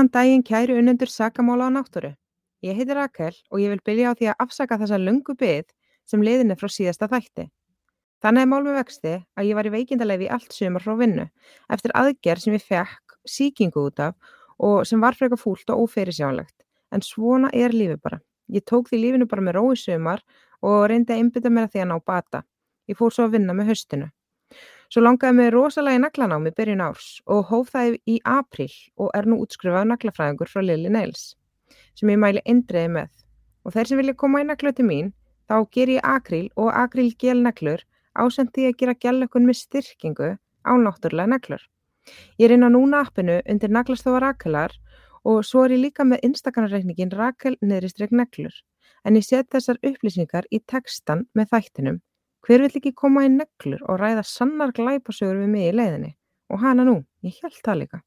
Góðan daginn kæru unnendur sakamála á náttúru. Ég heiti Rakel og ég vil byrja á því að afsaka þessa lungu bið sem liðin er frá síðasta þætti. Þannig er mál með vexti að ég var í veikindalegi í allt sumar frá vinnu eftir aðgerð sem ég fekk síkingu út af og sem var frekar fúlt og óferisjánlegt. En svona er lífið bara. Ég tók því lífinu bara með rói sumar og reyndi að einbytta mér að því að ná bata. Ég fór svo að vinna með höstinu. Svo langaði mig rosalega í naglanámi byrjun árs og hóf það í apríl og er nú útskrifað naglafræðingur frá Lili Nails sem ég mæli eindreiði með. Og þeir sem vilja koma í naglöti mín þá ger ég akríl og akríl gelnaglur ásendi að gera gellökun með styrkingu á náttúrulega naglur. Ég er inn á núna appinu undir naglastofa Rakelar og svo er ég líka með Instagram-reikningin Rakel neðristreg naglur en ég set þessar upplýsingar í textan með þættinum Hver vill ekki koma í neglur og ræða sannar glæpasögur við mig í leiðinni? Og hana nú, ég held það líka.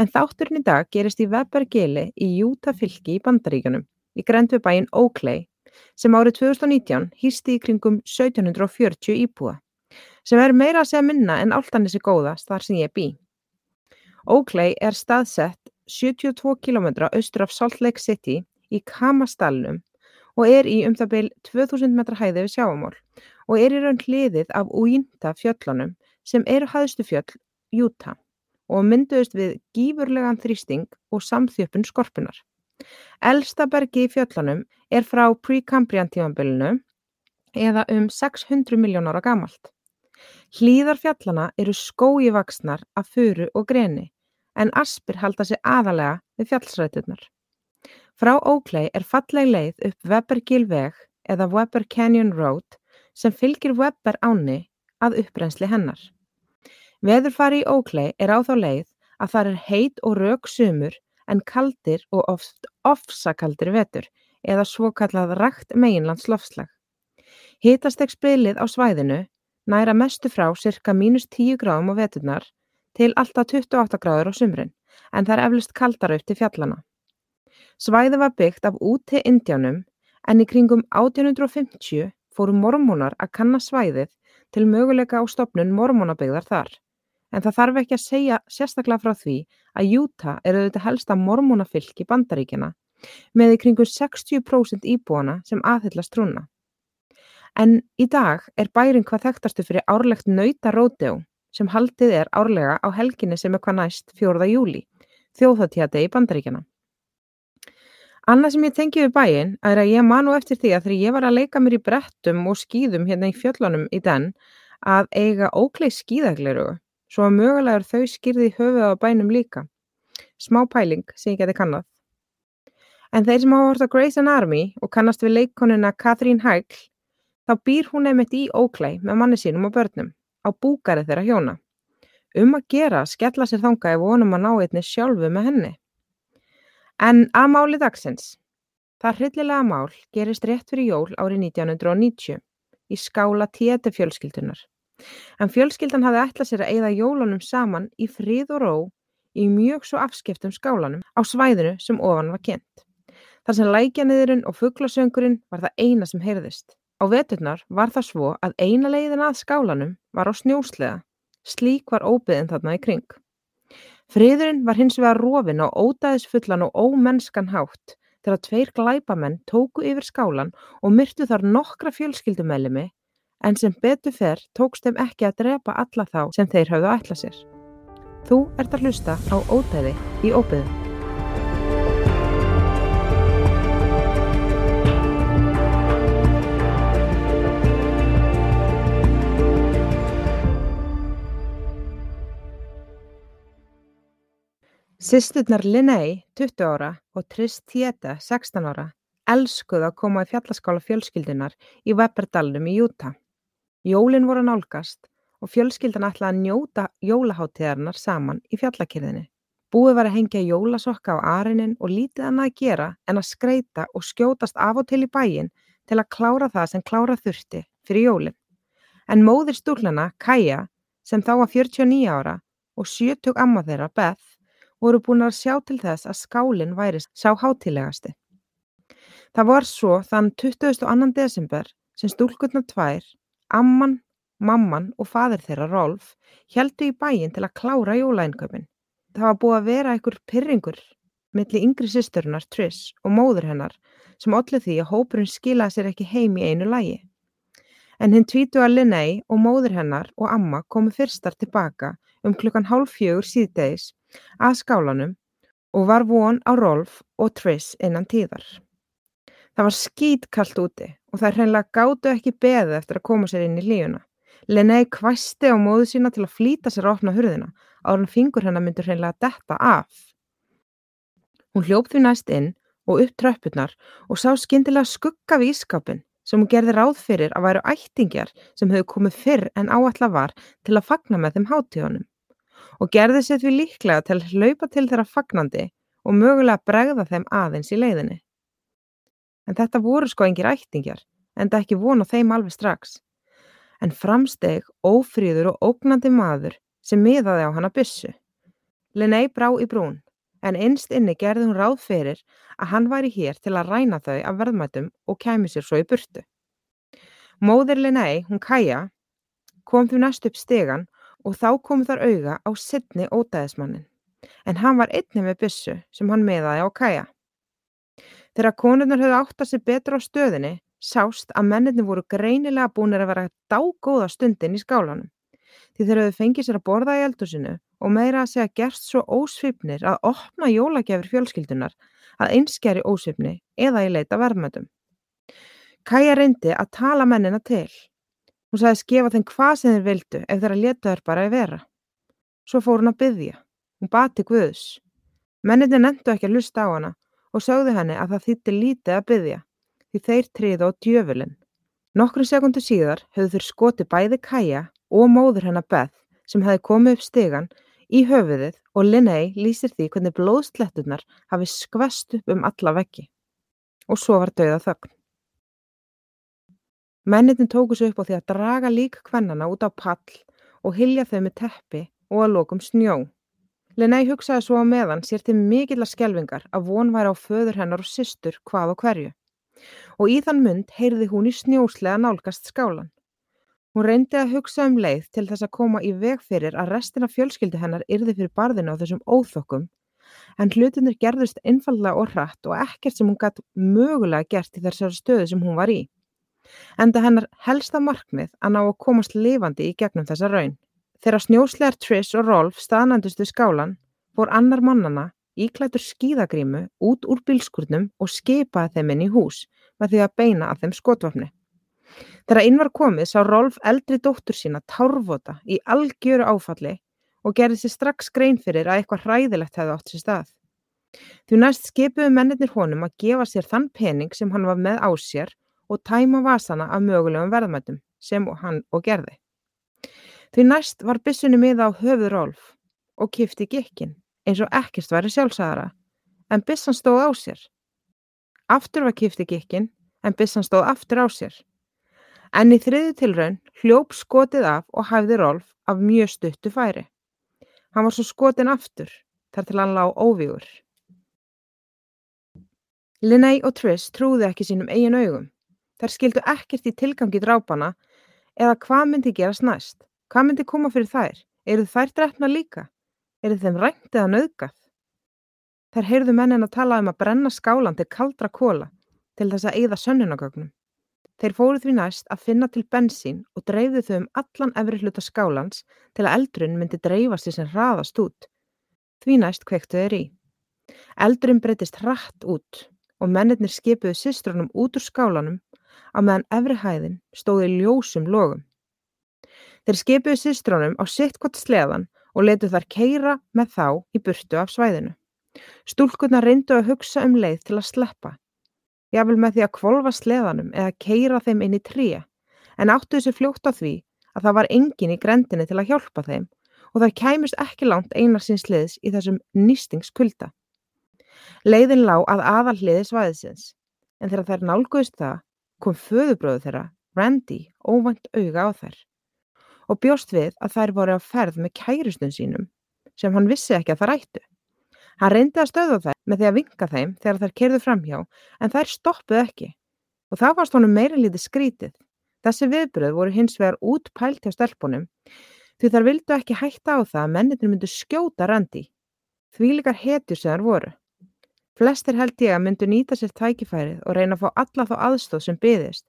En þátturinn í dag gerist í Webergili í Júta fylki í Bandaríkanum, í grendu bæin Oakley, sem árið 2019 hýsti í kringum 1740 íbúa, sem er meira að segja minna en áltanissi góðast þar sem ég bý. Oakley er staðsett 72 km austur af Salt Lake City í Kamastalunum og er í um það byl 2000 metra hæði við sjáamól og er í raun hliðið af Uinta fjöllunum sem eru hæðstu fjöll Júta og mynduðust við gífurlegan þrýsting og samþjöppun skorpunar. Elsta bergi í fjöllunum er frá pre-Cambrian tímanbylunu eða um 600 miljón ára gamalt. Hlýðar fjallana eru skói vaksnar af furu og greni en aspir halda sig aðalega við fjallsrætunar. Frá Oakley er falleg leið upp Weber-Gill veg eða Weber Canyon Road sem fylgir Weber ánni að upprensli hennar. Veðurfari í Oakley er á þá leið að þar er heit og rauk sumur en kaldir og oft ofsakaldir vetur eða svo kallað rægt meginlands lofslag. Hitastegsbrilið á svæðinu næra mestu frá cirka mínus 10 gráðum á veturnar til alltaf 28 gráður á sumrin en það er eflust kaldara upp til fjallana. Svæðið var byggt af úti-Indjánum en í kringum 1850 fóru mormónar að kanna svæðið til möguleika á stofnun mormónabyggðar þar. En það þarf ekki að segja sérstaklega frá því að Utah er auðvitað helsta mormónafylki bandaríkjana með í kringum 60% íbúana sem aðhyllast trúna. En í dag er bæring hvað þekktastu fyrir árlegt nauta róteo sem haldið er árlega á helginni sem er hvað næst 4. júli, þjóðháttíðadegi bandaríkjana. Annað sem ég tengi við bæinn er að ég man nú eftir því að þegar ég var að leika mér í brettum og skíðum hérna í fjöllunum í den að eiga ókleið skíðagleirugu svo að mögulegur þau skýrði höfuð á bænum líka. Smá pæling sem ég geti kannad. En þeir sem hafa hort á Grey's Anatomy og kannast við leikonuna Katrín Hægl þá býr hún einmitt í ókleið með manni sínum og börnum á búkari þeirra hjóna. Um að gera skella sér þanga ef vonum að ná einni sjálfu með henni. En að máli dagsins. Það hryllilega mál gerist rétt fyrir jól árið 1990 í skála téti fjölskyldunar. En fjölskyldan hafði ætlað sér að eigða jólunum saman í frið og ró í mjög svo afskiptum skálanum á svæðinu sem ofan var kent. Þar sem lækjaniðurinn og fugglasöngurinn var það eina sem heyrðist. Á veturnar var það svo að eina leiðin að skálanum var á snjóslega. Slík var óbyðin þarna í kring. Friðurinn var hins vegar rofinn á ódæðisfullan og ómennskan hátt þegar tveir glæpamenn tóku yfir skálan og myrtu þar nokkra fjölskyldumellimi en sem betur fer tókst þeim ekki að drepa alla þá sem þeir hafðu ætla sér. Þú ert að hlusta á ódæði í óbyðum. Systurnar Linney, 20 ára, og Trish Tieta, 16 ára, elskuðu að koma í fjallaskála fjölskyldunar í Webberdalnum í Utah. Jólin voru nálgast og fjölskyldan ætlaði að njóta jólaháttíðarnar saman í fjallakirðinni. Búið var að hengja jólasokka á arinin og lítið annað að gera en að skreita og skjótast af og til í bæin til að klára það sem klára þurfti fyrir jólinn. En móðir stúlnana, Kaja, sem þá var 49 ára og sjötug amma þeirra, Beth, voru búin að sjá til þess að skálinn væri sá hátilegasti. Það var svo þann 22. desember sem stúlkurnar tvær, amman, mamman og fadir þeirra Rolf heldu í bæin til að klára jólainköpin. það var búið að vera einhver pyrringur milli yngri systurinnar Triss og móður hennar sem olli því að hópurinn skilaði sér ekki heim í einu lægi. En hinn tvítu að Linnei og móður hennar og amma komu fyrstar tilbaka um klukkan hálf fjögur síðdeis að skálanum og var von á Rolf og Triss innan tíðar. Það var skítkallt úti og þær hreinlega gátu ekki beðið eftir að koma sér inn í lífuna. Linnei kvæsti á móðu sína til að flýta sér að opna hurðina áður en fingur hennar myndur hreinlega detta af. Hún hljóp því næst inn og upp tröppurnar og sá skyndilega skugga við ískapin sem hún gerði ráð fyrir að væru ættingjar sem höfðu komið fyrr en áallar var til að fagna með þeim hátíðunum og gerði sér því líklega til að hlaupa til þeirra fagnandi og mögulega bregða þeim aðeins í leiðinni. En þetta voru sko engir ættingjar en það ekki vona þeim alveg strax. En framsteg ófríður og ógnandi maður sem miðaði á hana byssu. Linnei brá í brún en innst inni gerði hún ráð fyrir að hann væri hér til að ræna þau af verðmætum og kæmi sér svo í burtu. Móðir Linnei, hún Kaja, kom því næst upp stegan og þá komu þar auga á sittni ódæðismannin, en hann var einni með byssu sem hann meðaði á Kaja. Þegar konurnar höfðu átt að sér betur á stöðinni, sást að menninni voru greinilega búinir að vera dágóða stundin í skálanum, því þeir höfðu fengið sér að borða í eldusinu og meira að segja gerst svo ósvipnir að opna jólagjafir fjölskyldunar að einskjæri ósvipni eða í leita verðmötum. Kaja reyndi að tala mennina til, Hún sagðist gefa þeim hvað sem þeir vildu ef þeirra leta þær bara að vera. Svo fór hún að byggja. Hún bati Guðs. Menninni nendu ekki að lusta á hana og sögðu henni að það þýtti lítið að byggja því þeir triði á djöfulin. Nokkru sekundu síðar höfðu þeir skoti bæði Kaja og móður hennar Beth sem hefði komið upp stegan í höfuðið og Linnei lýsir því hvernig blóðsletturnar hafi skvest upp um alla veggi. Og svo var döða þögn. Mennirnir tóku sig upp á því að draga lík kvennana út á pall og hylja þau með teppi og að lokum snjó. Linnei hugsaði svo á meðan sér til mikilla skelvingar að von væri á föður hennar og systur hvað og hverju. Og í þann mund heyrði hún í snjóslega nálgast skálan. Hún reyndi að hugsa um leið til þess að koma í veg fyrir að restina fjölskyldu hennar yrði fyrir barðinu á þessum óþokkum en hlutinir gerðust einfallega og hratt og ekkert sem hún gætt mögulega gert í þessari stöðu sem hún var í enda hennar helsta markmið að ná að komast lifandi í gegnum þessa raun. Þegar snjóslegar Triss og Rolf staðnændustu skálan fór annar mannana íklætur skíðagrímu út úr bílskurnum og skipaði þeim inn í hús með því að beina að þeim skotvafni. Þegar inn var komið sá Rolf eldri dóttur sína tárvota í algjöru áfalli og gerði sér strax grein fyrir að eitthvað hræðilegt hefði átt sér stað. Því næst skipuðu mennirnir honum að gefa sér þann pening sem hann var með á sér og tæma vasana af mögulegum verðmætum sem hann og gerði. Því næst var byssunni miða á höfuð Rolf og kifti gikkin eins og ekkert væri sjálfsagara en byssan stóð á sér. Aftur var kifti gikkin en byssan stóð aftur á sér. En í þriði tilraun hljóp skotið af og hæfði Rolf af mjög stuttu færi. Hann var svo skotin aftur þar til hann lág óvígur. Linnei og Triss trúði ekki sínum eigin augum. Þær skildu ekkert í tilgangi drápana eða hvað myndi gerast næst. Hvað myndi koma fyrir þær? Eru þær drefna líka? Eru þeim rænt eða nöðgat? Þær heyrðu mennin að tala um að brenna skálan til kaldra kóla til þess að eigða sönnunagögnum. Þeir fóruð því næst að finna til bensín og dreifðu þau um allan efri hluta skálans til að eldrun myndi dreifast í sem hraðast út. Því næst kvektu þeir í. Eldrun breytist hratt út og mennirnir skipuðu systrunum út úr skálanum á meðan efri hæðin stóði ljósum logum. Þeir skipuðu systrónum á sittkott sleðan og letu þar keira með þá í burtu af svæðinu. Stúlkunna reyndu að hugsa um leið til að sleppa. Jável með því að kvolva sleðanum eða keira þeim inn í tríja en áttu þessi fljótt á því að það var engin í grendinni til að hjálpa þeim og það kæmist ekki langt einarsins liðs í þessum nýstingskulda. Leiðin lá að aðal hliði svæðisins en þegar þær nálguðist það kom föðurbróður þeirra, Randy, óvænt auga á þær og bjóst við að þær voru á ferð með kærustun sínum sem hann vissi ekki að það rættu. Hann reyndi að stöða þær með því að vinka þeim þegar þær kerðu framhjá en þær stoppuð ekki og það varst honum meira lítið skrítið. Þessi viðbröð voru hins vegar útpælt hjá stelpunum því þær vildu ekki hætta á það að mennitur myndu skjóta Randy Þvílíkar hetjur sem þær voru. Flestir held ég að myndu nýta sér tækifærið og reyna að fá alla þá aðstóð sem byðist.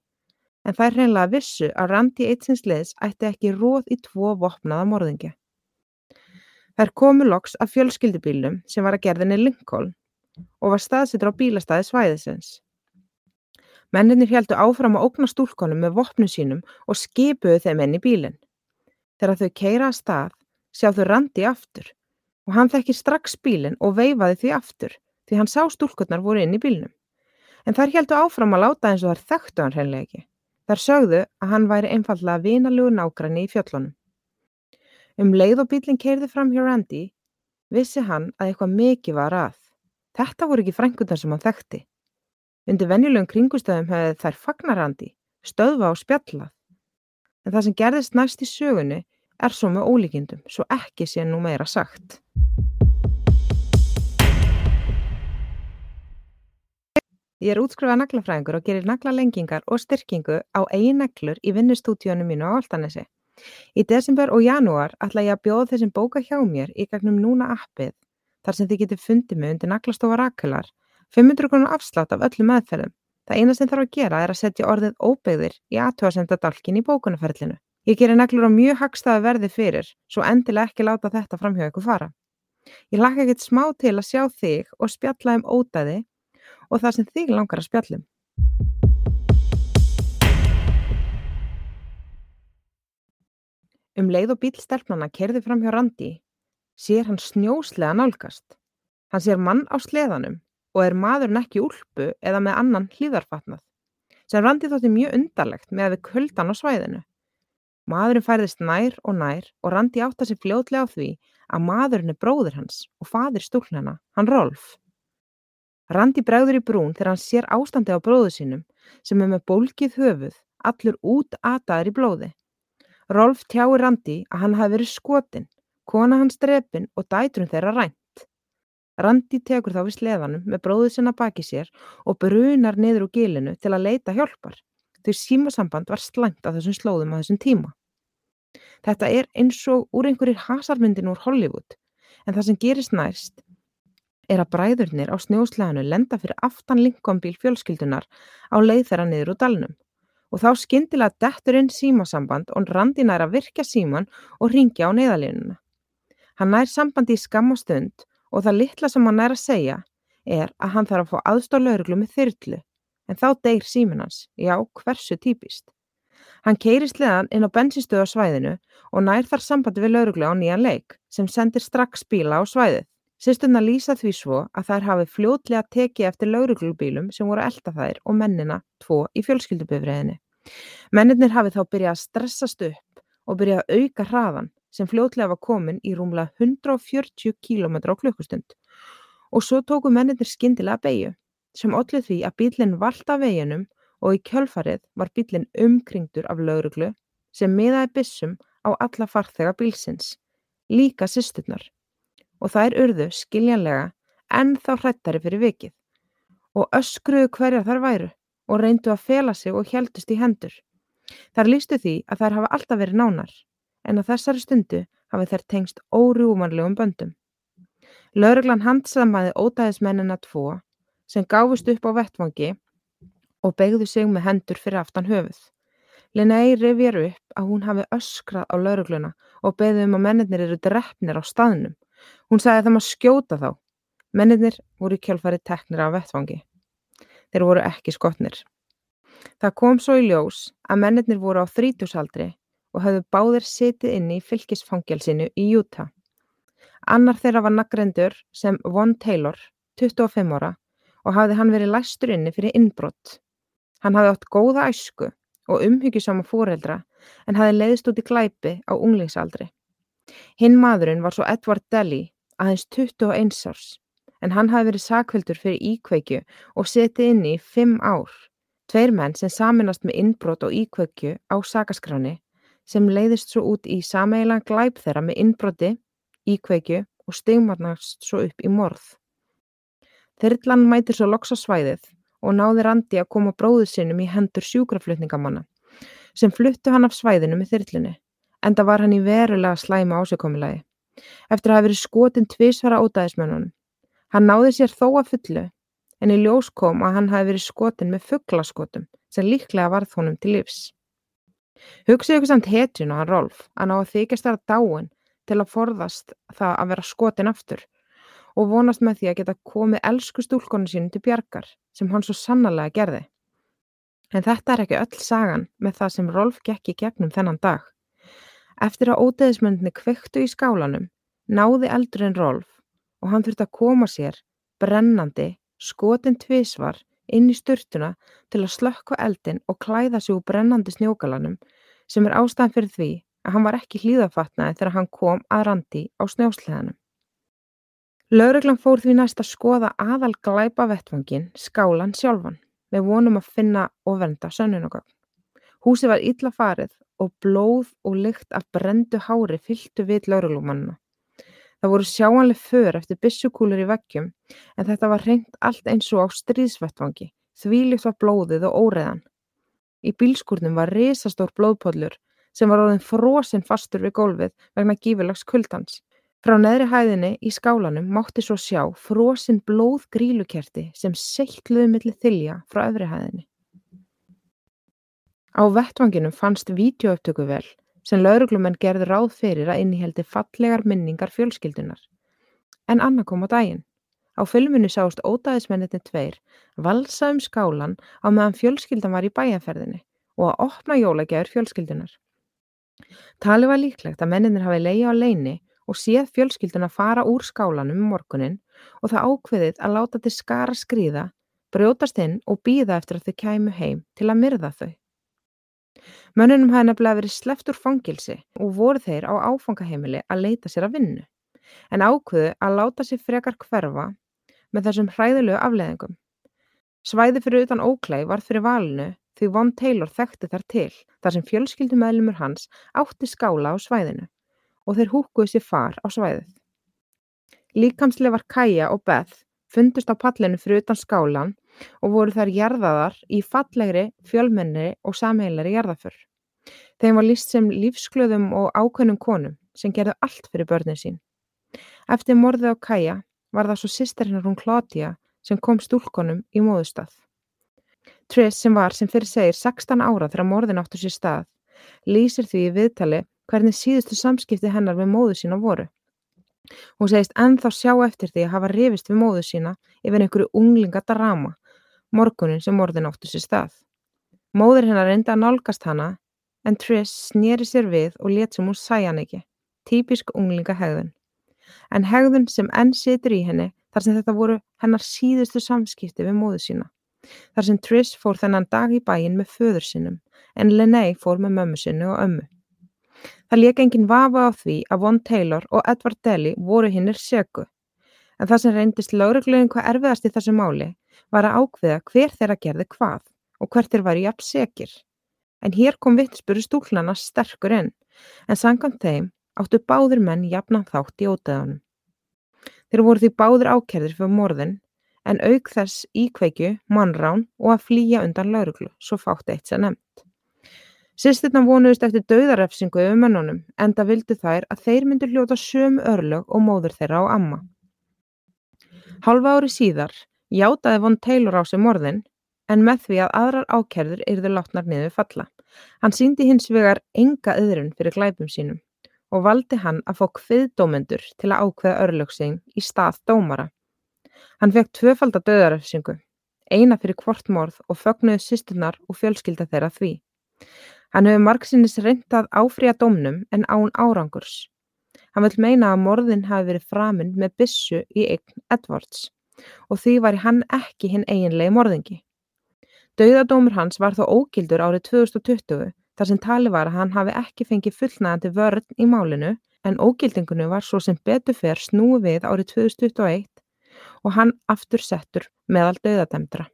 En þær hreinlega vissu að Randi eitsinsins liðs ætti ekki róð í tvo vopnaða morðingja. Þær komu loks af fjölskyldubílum sem var að gerðinni Lincoln og var staðsettur á bílastæði svæðisins. Menninir heldu áfram að ógna stúlkonum með vopnum sínum og skipuðu þeim inn í bílinn. Þegar þau keira að stað sjá þau Randi aftur og hann þekki strax bílinn og veifaði því aftur því hann sá stúlkurnar voru inn í bílnum. En þær heldu áfram að láta eins og þær þekktu hann hreinlega ekki. Þær sögðu að hann væri einfallega vinalugu nágranni í fjöllunum. Um leið og bílinn keirði fram hjá Randi vissi hann að eitthvað mikið var að. Þetta voru ekki frængunar sem hann þekkti. Undir venjulegum kringustöðum hefði þær fagnarandi, stöðva og spjallað. En það sem gerðist næst í sögunni er svo með ólíkindum, svo ekki sé nú meira sagt. Ég er útskrifað naglafræðingur og gerir naglalengingar og styrkingu á eigin neglur í vinnustúdíunum mínu á Altanesi. Í desember og janúar ætla ég að bjóða þessum bóka hjá mér í gegnum núna appið þar sem þið getur fundið mig undir naglastofa rakular 500 krónur afslátt af öllum meðferðum. Það eina sem þarf að gera er að setja orðið óbeigðir í aðtjóðasendadalkin í bókunarferlinu. Ég gerir neglur á mjög hagstaði verði fyrir, svo endilega ekki láta þetta framhjá ykkur fara. Ég laka ekkert smá til að sjá þig og spjalla um ótaði og það sem þig langar að spjallum. Um leið og bílstelpnana kerði fram hjá Randi, sér hann snjóslega nálgast. Hann sér mann á sleðanum og er maðurinn ekki úlpu eða með annan hlýðarfatnað, sem Randi þótti mjög undarlegt með við kuldan á svæðinu. Maðurinn færðist nær og nær og Randi átta sig fljótlega á því að maðurinn er bróður hans og fadir stúlnana, hann Rolf. Randi bregður í brún þegar hann sér ástandi á bróðu sínum sem er með bólkið höfuð, allur út ataður í blóði. Rolf tjáir Randi að hann hafi verið skotin, kona hans drepin og dætrun þeirra rænt. Randi tekur þá við sleðanum með bróður sinna baki sér og brunar niður úr gilinu til að leita hjálpar. Þau símasamband var slæmt á þessum slóðum á þessum tíma. Þetta er eins og úr einhverjir hasarmyndin úr Hollywood en það sem gerist næst er að bræðurnir á snjósleðanu lenda fyrir aftan linkombíl fjölskyldunar á leið þeirra niður úr dalnum og þá skindilega dettur inn símasamband og Randi nær að virkja síman og ringja á neyðalínuna. Hann nær sambandi í skam og stund og það litla sem hann er að segja er að hann þarf að fá aðstóð lauruglu með þyrlu en þá deyr símin hans, já hversu típist. Hann keiri sleðan inn á bensinstöðu á svæðinu og nær þar sambandi við lauruglu á nýjan leik sem sendir strax bíla á svæðið. Sýsturna lýsa því svo að þær hafi fljótlega tekið eftir lauruglubílum sem voru elda þær og mennina tvo í fjölskylduböfriðinni. Menninir hafi þá byrjað að stressast upp og byrjað að auka hraðan sem fljótlega var komin í rúmlega 140 km á klukkustund og svo tóku menninir skyndilega beigju sem ollið því að bílinn valda veginum og í kjölfarið var bílinn umkringdur af lauruglu sem miðaði bissum á alla farþega bílsins, líka sýsturnar og þær urðu skiljanlega enn þá hrættari fyrir vikið og öskruðu hverjar þær væru og reyndu að fela sig og heldust í hendur. Þar lístu því að þær hafa alltaf verið nánar en á þessari stundu hafi þær tengst órjúmanlegum böndum. Lauruglan handsamaði ódæðismennina tvo sem gáfust upp á vettvangi og begðu sig með hendur fyrir aftan höfuð. Linnei rifjar upp að hún hafi öskrað á laurugluna og beði um að mennirnir eru drefnir á staðnum. Hún sagði að það maður skjóta þá. Mennirnir voru kjálfarið teknir af vettvangi. Þeir voru ekki skotnir. Það kom svo í ljós að mennirnir voru á þrítjúsaldri og höfðu báðir setið inni í fylkisfangelsinu í Utah. Annar þeirra var nagrendur sem Von Taylor, 25 ára, og hafði hann verið læstur inni fyrir innbrott. Hann hafði átt góða æsku og umhyggjusama fóreldra en hafði leiðist út í glæpi á unglingsaldri. Hinn maðurinn var svo Edward Daly, aðeins 21 árs, en hann hafði verið sakveldur fyrir íkveikju og setið inni í 5 ár. Tveir menn sem saminast með innbrott og íkveikju á sakaskráni sem leiðist svo út í sameiginlegan glæp þeirra með innbroti, íkveikju og stigmarnast svo upp í morð. Þyrlan mætir svo loks á svæðið og náði Randi að koma bróðu sinum í hendur sjúkraflutningamanna sem fluttu hann af svæðinu með þyrlunni en það var hann í verulega slæma ásökomulagi. eftir að hafa verið skotin tvísvara ódæðismennunum. Hann náði sér þó að fullu en í ljós kom að hann hafi verið skotin með fugglaskotum sem líklega varð honum til lífs. Hugsið ykkur samt hetjun á hann Rolf að ná að þykjast þar dáin til að forðast það að vera skotin aftur og vonast með því að geta komið elsku stúlkonu sínu til bjargar sem hann svo sannarlega gerði. En þetta er ekki öll sagan með það sem Rolf gekk í gegnum þennan dag. Eftir að óteðismöndinni kvektu í skálanum náði eldurinn Rolf og hann þurfti að koma sér brennandi, skotin tvísvar inn í sturtuna til að slökkva eldin og klæða sig úr brennandi snjókalanum sem er ástæðan fyrir því að hann var ekki hlýðafatnaði þegar hann kom að randi á snjósleðanum. Lögreglan fór því næst að skoða aðal glæpa vettvangin, skálan sjálfan, með vonum að finna og venda sönnunogögn. Húsið var illa farið og blóð og lykt af brendu hári fylltu við lögreglumannina. Það voru sjáanlega för eftir byssukúlur í veggjum en þetta var reynd allt eins og á stríðsvettvangi, þvílikt var blóðið og óreðan. Í bílskurnum var risastór blóðpodlur sem var orðin frosinn fastur við gólfið vegna gífurlags kuldans. Frá neðri hæðinni í skálanum mátti svo sjá frosinn blóð grílukerti sem seittluðu milli þylja frá öðri hæðinni. Á vettvanginum fannst vídeoöptökuvel sem lauruglumenn gerði ráð fyrir að inniheldi fallegar minningar fjölskyldunar. En Anna kom á daginn. Á filminu sást ódæðismenninni tveir valsa um skálan á meðan fjölskyldan var í bæjarferðinni og að opna jólagjafur fjölskyldunar. Talið var líklegt að menninir hafi leiði á leini og séð fjölskylduna fara úr skálanum um morgunin og það ákveðið að láta til skara skrýða, brjótast inn og býða eftir að þau kæmu heim til að myrða þau. Mönnunum hafi nefnilega verið sleft úr fangilsi og voru þeir á áfangaheimili að leita sér að vinnu, en ákveðu að láta sér frekar hverfa með þessum hræðilegu afleðingum. Svæði fyrir utan óklæg var fyrir valinu því Von Taylor þekkti þar til þar sem fjölskyldumæðlumur hans átti skála á svæðinu og þeir húkkuðu sér far á svæðið. Líkamsleifar Kaja og Beth fundust á pallinu fyrir utan skálan og voru þær jarðaðar í fallegri, fjölmennri og samheilari jarðaför. Þeim var líst sem lífsglöðum og ákveðnum konum sem gerðu allt fyrir börnin sín. Eftir morðið á Kaja var það svo sýsterinn hún Claudia sem kom stúlkonum í móðustað. Triss sem var sem fyrir segir 16 ára þegar morðin áttur sér stað lýsir því í viðtali hvernig síðustu samskipti hennar við móðu sína voru. Hún segist ennþá sjá eftir því að hafa rifist við móðu sína yfir einhverju unglingadarama, morgunin sem morðin áttu sér stað. Móður hennar reyndi að nálgast hana en Triss snýri sér við og let sem hún sæja hann ekki, típisk unglingahegðun. En hegðun sem enn situr í henni þar sem þetta voru hennar síðustu samskipti við móðu sína. Þar sem Triss fór þennan dag í bæin með föður sinnum en Linnea fór með mömmu sinnu og ömmu. Það lék enginn vafa á því að Von Taylor og Edward Daly voru hinnir söku, en það sem reyndist lögregluðin hvað erfiðast í þessu máli var að ákveða hver þeirra gerði hvað og hvert þeir var í jafn sekir. En hér kom vittspuru stúlnana sterkur inn, en sangant þeim áttu báðir menn jafnan þátt í óteðanum. Þeir voru því báðir ákerðir fyrir morðin, en auk þess íkveikju, mannrán og að flýja undan lauruglu, svo fátt eitt sem nefnt. Systurnar vonuðust eftir dauðarefsingu yfir mönnunum enda vildu þær að þeir myndu hljóta sömu örlög og móður þeirra á amma. Halva ári síðar játaði von Taylor á sig morðin en með því að aðrar ákerður yrðu látnar niður falla. Hann síndi hins vegar enga öðrun fyrir glæpum sínum og valdi hann að fá kviðdómendur til að ákveða örlögsing í stað dómara. Hann fekk tvöfalda döðarefsingu, eina fyrir hvort morð og fögnuðu sýsturnar og fjölskylda þeirra því. Hann hefur margsinnis reynt að áfrýja dómnum en án árangurs. Hann vil meina að morðin hafi verið framinn með byssu í eign Edwards og því var hann ekki hinn eiginlegi morðingi. Dauðadómur hans var þó ógildur árið 2020 þar sem tali var að hann hafi ekki fengið fullnægandi vörn í málinu en ógildingunu var svo sem betur fer snúi við árið 2021 og hann aftur settur meðal dauðademdra.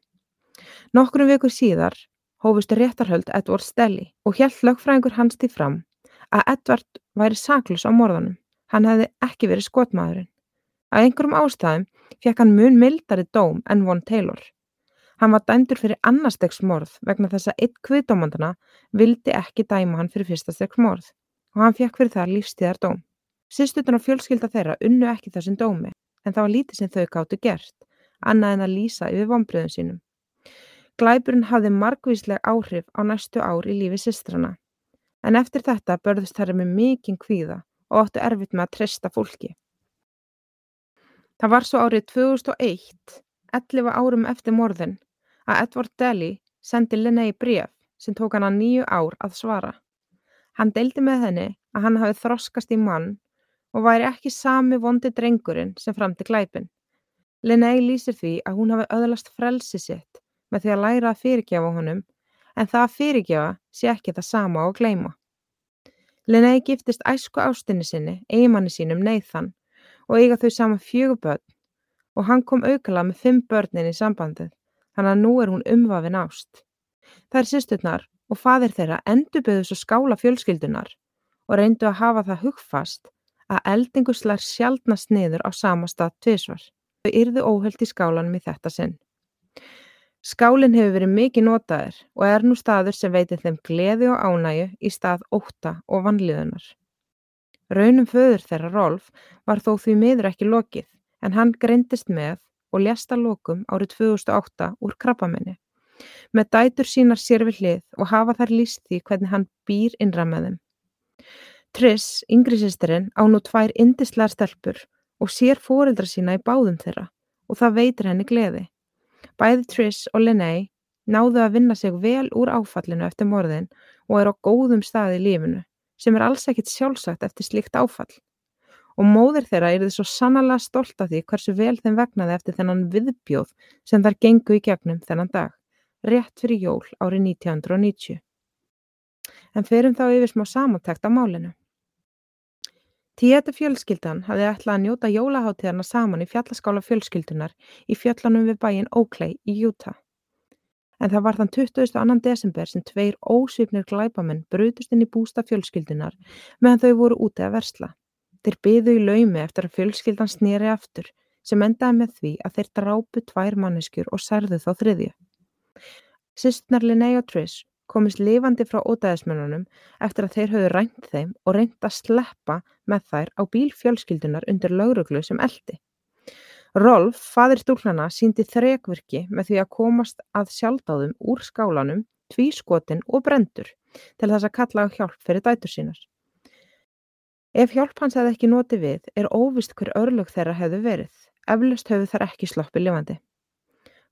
Nokkrum vikur síðar hófust réttarhöld Edward Stelly og hjælt lögfræðingur hans til fram að Edward væri saklus á morðanum. Hann hefði ekki verið skotmaðurinn. Af einhverjum ástæðum fekk hann mun mildari dóm en von Taylor. Hann var dæmdur fyrir annarstegs morð vegna þess að eitt kviðdómandana vildi ekki dæma hann fyrir fyrsta stegs morð og hann fekk fyrir það lífstíðar dóm. Systurnar og fjölskylda þeirra unnu ekki þessum dómi, en það var lítið sem þau gáttu gert, annað en að lýsa yfir vonbröðum sínum. Glæburinn hafði margvísleg áhrif á næstu ár í lífi systrana, en eftir þetta börðust þær með mikinn kvíða og áttu erfitt með að treysta fólki. Það var svo árið 2001, 11 árum eftir morðin, að Edward Daly sendi Linnea bréf sem tók hana nýju ár að svara. Hann deildi með henni að hann hafi þroskast í mann og væri ekki sami vondi drengurinn sem framti glæpin. Linnea lýsir því að hún hafi öðlast frelsi sitt með því að læra að fyrirgefa honum en það að fyrirgefa sé ekki það sama og gleima. Linnea giftist æsku ástinni sinni, eigimanni sínum Nathan og eiga þau saman fjögur börn og hann kom aukala með fimm börnin í sambandið, þannig að nú er hún umvafin ást. Er sýsturnar og fadir þeirra endurbyggðu svo skála fjölskyldunar og reyndu að hafa það hugfast að eldingu slær sjaldnast niður á sama stað tvísvar. Þau yrðu óhöld í skálanum í þetta sinn. Skálinn hefur verið mikið notaður og er nú staður sem veitir þeim gleði og ánægu í stað óta og vanliðunar. Raunum föður þeirra Rolf var þó því miður ekki lokið en hann greindist með og lést að lokum árið 2008 úr krabbamenni. Með dætur sínar sér við hlið og hafa þær líst því hvernig hann býr innra með þeim. Triss, yngri sýsterinn, á nú tvær indislegar stelpur og sér fóreldra sína í báðum þeirra og það veitir henni gleði. Bæði Triss og Linnea náðu að vinna sig vel úr áfallinu eftir morðin og er á góðum staði í lífinu sem er alls ekkit sjálfsagt eftir slíkt áfall. Og móðir þeirra er þið svo sannlega stolt af því hversu vel þeim vegnaði eftir þennan viðbjóð sem þar gengu í gegnum þennan dag, rétt fyrir jól árið 1990. En ferum þá yfir smá samantækt á málinu. Tíeta fjölskyldan hafði ætlað að njóta jólaháttíðarna saman í fjallaskála fjölskyldunar í fjallanum við bæin Oakley í Utah en það var þann 22. desember sem tveir ósvipnir glæpamenn brutust inn í bústa fjölskyldunar meðan þau voru úti að versla. Þeir byðu í laumi eftir að fjölskyldan snýri aftur sem endaði með því að þeir drápu tvær manneskjur og særðu þá þriðju. Sistnar Linnea og Trish komist lifandi frá ódæðismennunum eftir að þeir höfðu rænt þeim og reynt að sleppa með þær á bíl fjölskyldunar undir lauruglu sem eldi. Rolf, faðir stúlknanna, síndi þrekvirki með því að komast að sjálfdáðum úr skálanum, tvískotin og brendur til þess að kalla á hjálp fyrir dætur sínar. Ef hjálp hans hefði ekki notið við er óvist hver örlög þeirra hefðu verið, eflust hefðu þær ekki sloppið lifandi.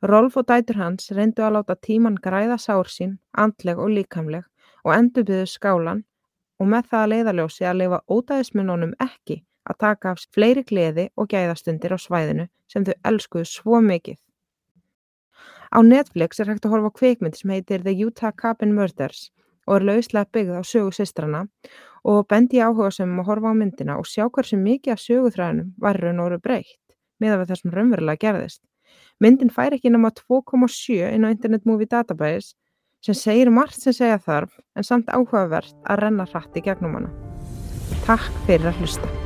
Rolf og dætur hans reyndu að láta tíman græða sár sín, andleg og líkamleg og endurbyðu skálan og með það að leiðaljósi að leifa ódæðismununum ekki að taka af fleiri gleði og gæðastundir á svæðinu sem þau elskuðu svo mikið. Á Netflix er hægt að horfa á kveikmynd sem heitir The Utah Cabin Murders og er lauslega byggð á sögu sistrana og bendi áhuga sem að horfa á myndina og sjá hversu mikið af söguþræðinum var raun og veru breytt með að það sem raunverulega gerðist. Myndin fær ekki náma 2,7 inn á Internet Movie Database sem segir margt sem segja þarf en samt áhugavert að renna hratt í gegnum hana. Takk fyrir að hlusta.